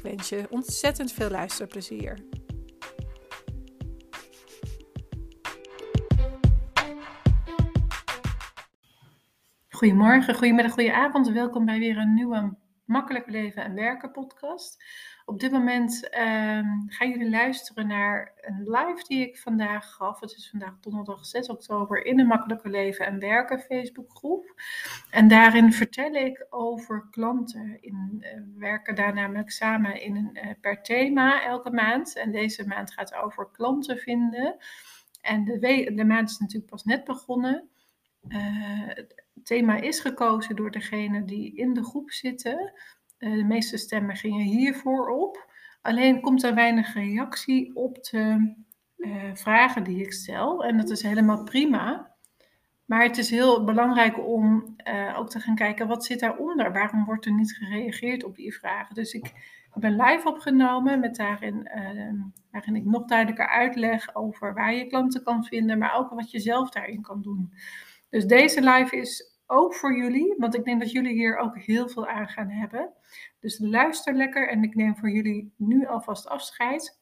Ik wens je ontzettend veel luisterplezier. Goedemorgen, goedemiddag, goedenavond. Welkom bij weer een nieuwe Makkelijk Leven en Werken podcast. Op dit moment uh, gaan jullie luisteren naar een live die ik vandaag gaf. Het is vandaag donderdag 6 oktober in de Makkelijke Leven en Werken Facebookgroep. En daarin vertel ik over klanten. We werken daar namelijk samen in een, uh, per thema elke maand. En deze maand gaat over klanten vinden. En de, de maand is natuurlijk pas net begonnen. Uh, het thema is gekozen door degene die in de groep zitten. Uh, de meeste stemmen gingen hiervoor op. Alleen komt er weinig reactie op de uh, vragen die ik stel. En dat is helemaal prima. Maar het is heel belangrijk om uh, ook te gaan kijken wat zit daaronder. Waarom wordt er niet gereageerd op die vragen? Dus ik heb een live opgenomen met daarin, waarin ik nog duidelijker uitleg over waar je klanten kan vinden, maar ook wat je zelf daarin kan doen. Dus deze live is ook voor jullie, want ik denk dat jullie hier ook heel veel aan gaan hebben. Dus luister lekker en ik neem voor jullie nu alvast afscheid.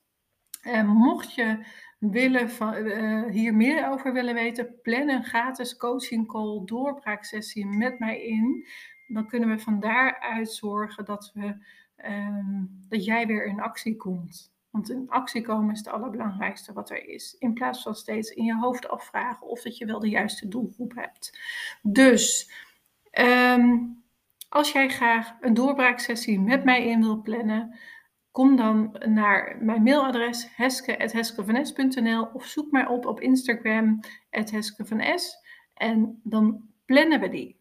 En mocht je willen van, uh, hier meer over willen weten, plan een gratis coaching call doorbraaksessie met mij in. Dan kunnen we van daaruit zorgen dat, we, um, dat jij weer in actie komt. Want in actie komen is het allerbelangrijkste wat er is. In plaats van steeds in je hoofd afvragen of dat je wel de juiste doelgroep hebt. Dus um, als jij graag een doorbraaksessie met mij in wilt plannen, kom dan naar mijn mailadres heske.heskevanes.nl of zoek mij op op Instagram heskevanes en dan plannen we die.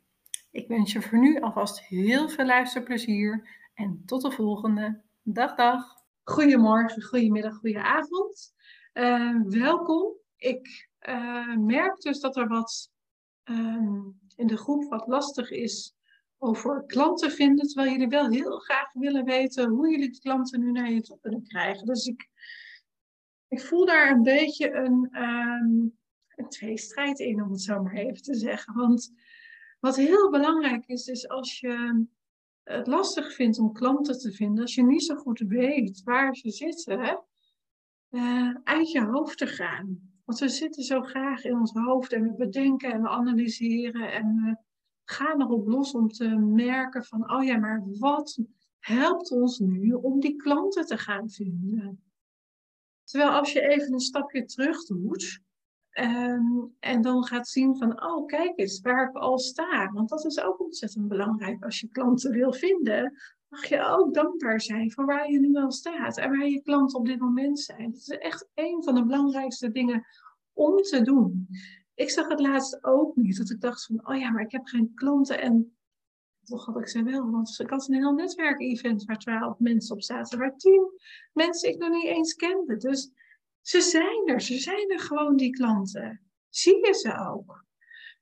Ik wens je voor nu alvast heel veel luisterplezier en tot de volgende. Dag, dag. Goedemorgen, goedemiddag, goedenavond. Uh, welkom. Ik uh, merk dus dat er wat uh, in de groep wat lastig is over klanten vinden, terwijl jullie wel heel graag willen weten hoe jullie de klanten nu naar je toe kunnen krijgen. Dus ik, ik voel daar een beetje een, um, een tweestrijd in, om het zo maar even te zeggen. Want wat heel belangrijk is, is als je het lastig vindt om klanten te vinden, als je niet zo goed weet waar ze zitten, uh, uit je hoofd te gaan. Want we zitten zo graag in ons hoofd en we bedenken en we analyseren en we gaan erop los om te merken van, oh ja, maar wat helpt ons nu om die klanten te gaan vinden? Terwijl als je even een stapje terug doet um, en dan gaat zien van, oh kijk eens waar ik al sta. Want dat is ook ontzettend belangrijk. Als je klanten wil vinden, mag je ook dankbaar zijn voor waar je nu al staat en waar je klanten op dit moment zijn. Dat is echt een van de belangrijkste dingen om te doen. Ik zag het laatst ook niet, dat ik dacht van, oh ja, maar ik heb geen klanten en toch had ik ze wel, want ik had een heel netwerkevent waar twaalf mensen op zaten, waar tien mensen ik nog niet eens kende. Dus ze zijn er, ze zijn er gewoon die klanten. Zie je ze ook?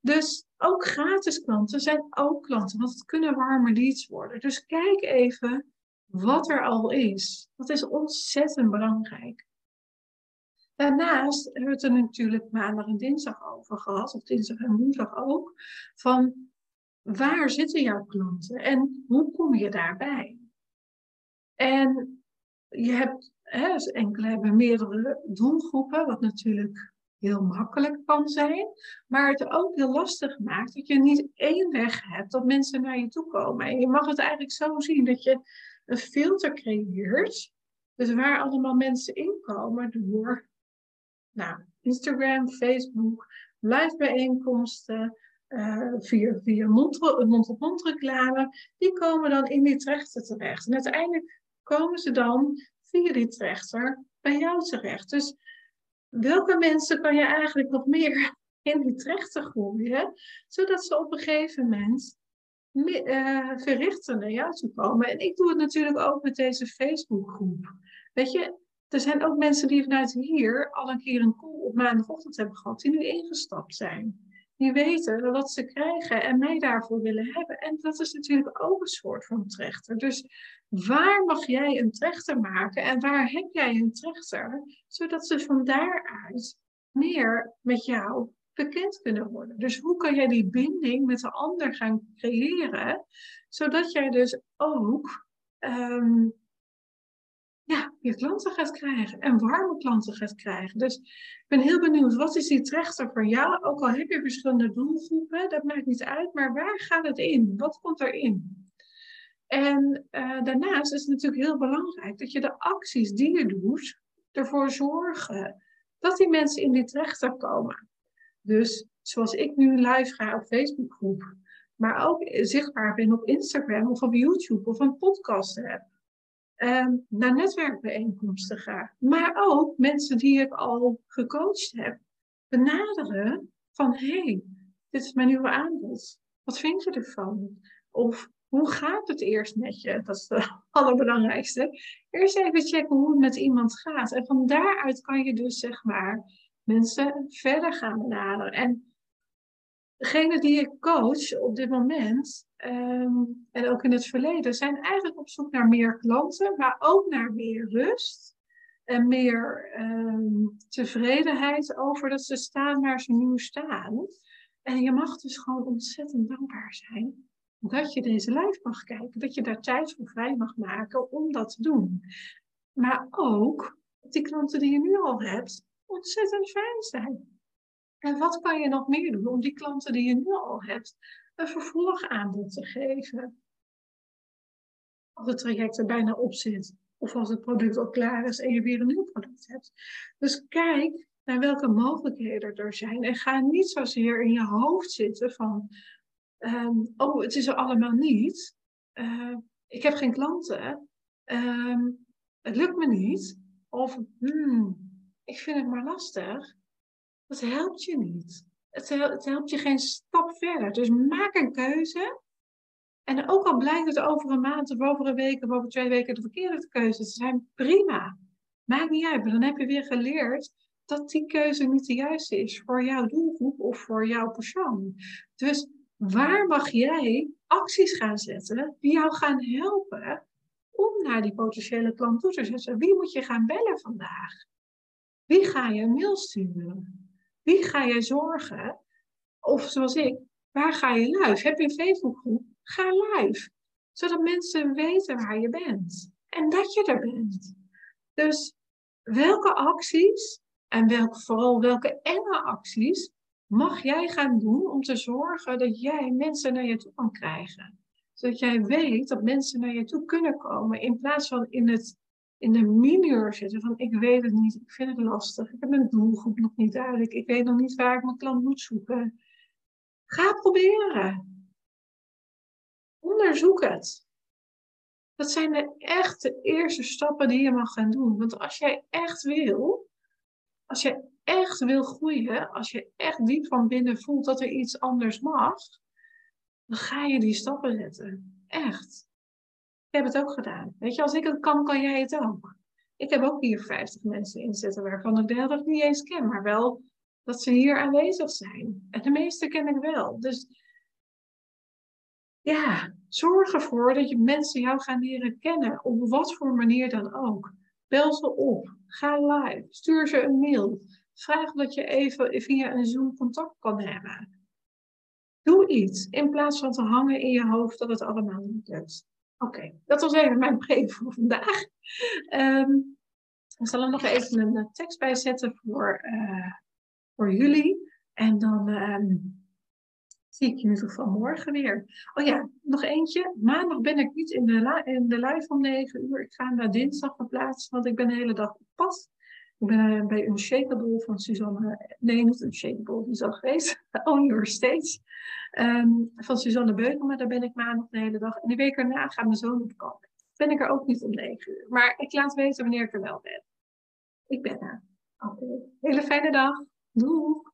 Dus ook gratis klanten zijn ook klanten, want het kunnen warme leads worden. Dus kijk even wat er al is. Dat is ontzettend belangrijk. Daarnaast hebben we het er natuurlijk maandag en dinsdag over gehad, of dinsdag en woensdag ook, van waar zitten jouw klanten en hoe kom je daarbij? En je hebt, hè, dus enkele hebben meerdere doelgroepen, wat natuurlijk heel makkelijk kan zijn, maar het ook heel lastig maakt dat je niet één weg hebt dat mensen naar je toe komen. En je mag het eigenlijk zo zien dat je een filter creëert, dus waar allemaal mensen inkomen door nou, Instagram, Facebook, live bijeenkomsten, uh, via, via mond-op-mond die komen dan in die trechter terecht. En uiteindelijk komen ze dan via die trechter bij jou terecht. Dus welke mensen kan je eigenlijk nog meer in die trechter gooien, zodat ze op een gegeven moment uh, verrichten naar jou toe komen. En ik doe het natuurlijk ook met deze Facebookgroep. Weet je, er zijn ook mensen die vanuit hier al een keer een call op maandagochtend hebben gehad, die nu ingestapt zijn. Die weten wat ze krijgen en mij daarvoor willen hebben. En dat is natuurlijk ook een soort van trechter. Dus waar mag jij een trechter maken en waar heb jij een trechter, zodat ze van daaruit meer met jou bekend kunnen worden. Dus hoe kan jij die binding met de ander gaan creëren, zodat jij dus ook um, ja, je klanten gaat krijgen en warme klanten gaat krijgen. Dus ik ben heel benieuwd, wat is die trechter voor jou? Ook al heb je verschillende doelgroepen, dat maakt niet uit, maar waar gaat het in? Wat komt erin? En uh, daarnaast is het natuurlijk heel belangrijk dat je de acties die je doet, ervoor zorgen dat die mensen in die trechter komen. Dus zoals ik nu live ga op Facebookgroep, maar ook zichtbaar ben op Instagram of op YouTube of een podcast heb. Um, naar netwerkbijeenkomsten ga. Maar ook mensen die ik al gecoacht heb, benaderen van hé, hey, dit is mijn nieuwe aanbod. Wat vind je ervan? Of hoe gaat het eerst met je? Dat is het allerbelangrijkste. Eerst even checken hoe het met iemand gaat. En van daaruit kan je dus zeg maar mensen verder gaan benaderen. En degene die ik coach op dit moment, ehm, en ook in het verleden, zijn eigenlijk op zoek naar meer klanten, maar ook naar meer rust. En meer ehm, tevredenheid over dat ze staan waar ze nu staan. En je mag dus gewoon ontzettend dankbaar zijn dat je deze live mag kijken. Dat je daar tijd voor vrij mag maken om dat te doen. Maar ook die klanten die je nu al hebt, ontzettend fijn zijn. En wat kan je nog meer doen om die klanten die je nu al hebt een vervolgaanbod te geven? Als het traject er bijna op zit, of als het product al klaar is en je weer een nieuw product hebt. Dus kijk naar welke mogelijkheden er zijn en ga niet zozeer in je hoofd zitten van, um, oh, het is er allemaal niet. Uh, ik heb geen klanten. Um, het lukt me niet. Of, hmm, ik vind het maar lastig, dat helpt je niet. Het, helpt je geen stap verder. Dus maak een keuze. En ook al blijkt het over een maand of over een week of over twee weken de verkeerde keuzes zijn, prima. Maakt niet uit, maar dan heb je weer geleerd dat die keuze niet de juiste is voor jouw doelgroep of voor jouw persoon. Dus waar mag jij acties gaan zetten die jou gaan helpen om naar die potentiële klant toe te zetten? Wie moet je gaan bellen vandaag? Wie ga je een mail sturen? Wie ga je zorgen? Of zoals ik, waar ga je live? Heb je een Facebookgroep? Ga live. Zodat mensen weten waar je bent. En dat je er bent. Dus welke acties en vooral welke enge acties mag jij gaan doen om te zorgen dat jij mensen naar je toe kan krijgen? Zodat jij weet dat mensen naar je toe kunnen komen in plaats van in het in de mineur zitten van ik weet het niet, ik vind het lastig, ik heb mijn doelgroep nog niet duidelijk, ik weet nog niet waar ik mijn klant moet zoeken. Ga proberen. Onderzoek het. Dat zijn de echte eerste stappen die je mag gaan doen. Want als jij echt wil, als je echt wil groeien, als je echt diep van binnen voelt dat er iets anders mag, dan ga je die stappen zetten. Echt heb het ook gedaan. Weet je, als ik het kan, kan jij het ook. Ik heb ook hier 50 mensen inzetten waarvan ik de dag niet eens ken, maar wel dat ze hier aanwezig zijn. En de meeste ken ik wel. Dus ja, zorg ervoor dat je mensen jou gaan leren kennen, op wat voor manier dan ook. Bel ze op, ga live, stuur ze een mail, vraag dat je even via een Zoom contact kan hebben. Doe iets in plaats van te hangen in je hoofd dat het allemaal niet lukt. Oké, dat was even mijn preek voor vandaag. Um, ik zal er nog even een eh, tekst bij zetten voor, uh, voor jullie. En dan um, zie ik je nu van morgen weer. Oh ja, nog eentje. Maandag ben ik niet in de, in de live om 9 uur. Ik ga naar dinsdag verplaatsen, want ik ben de hele dag op pad. Ik ben uh, bij Unshakable van Suzanne. Nee, niet Unshakable, die is al geweest. On Your Stage. Um, van Suzanne Beukema, daar ben ik maandag de hele dag. En die week erna gaat mijn zoon op kamp. Ben ik er ook niet om 9 uur. Maar ik laat weten wanneer ik er wel ben. Ik ben er. Oké. Hele fijne dag. Doei.